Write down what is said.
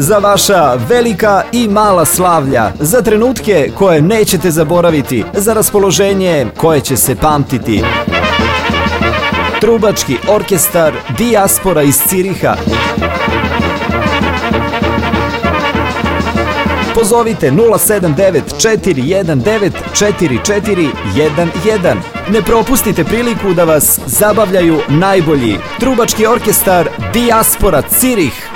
za vaša velika i mala slavlja, za trenutke koje nećete zaboraviti, za raspoloženje koje će se pamtiti. Trubački orkestar Dijaspora iz Ciriha. Pozovite 079-419-4411. Ne propustite priliku da vas zabavljaju najbolji. Trubački orkestar Dijaspora Cirih.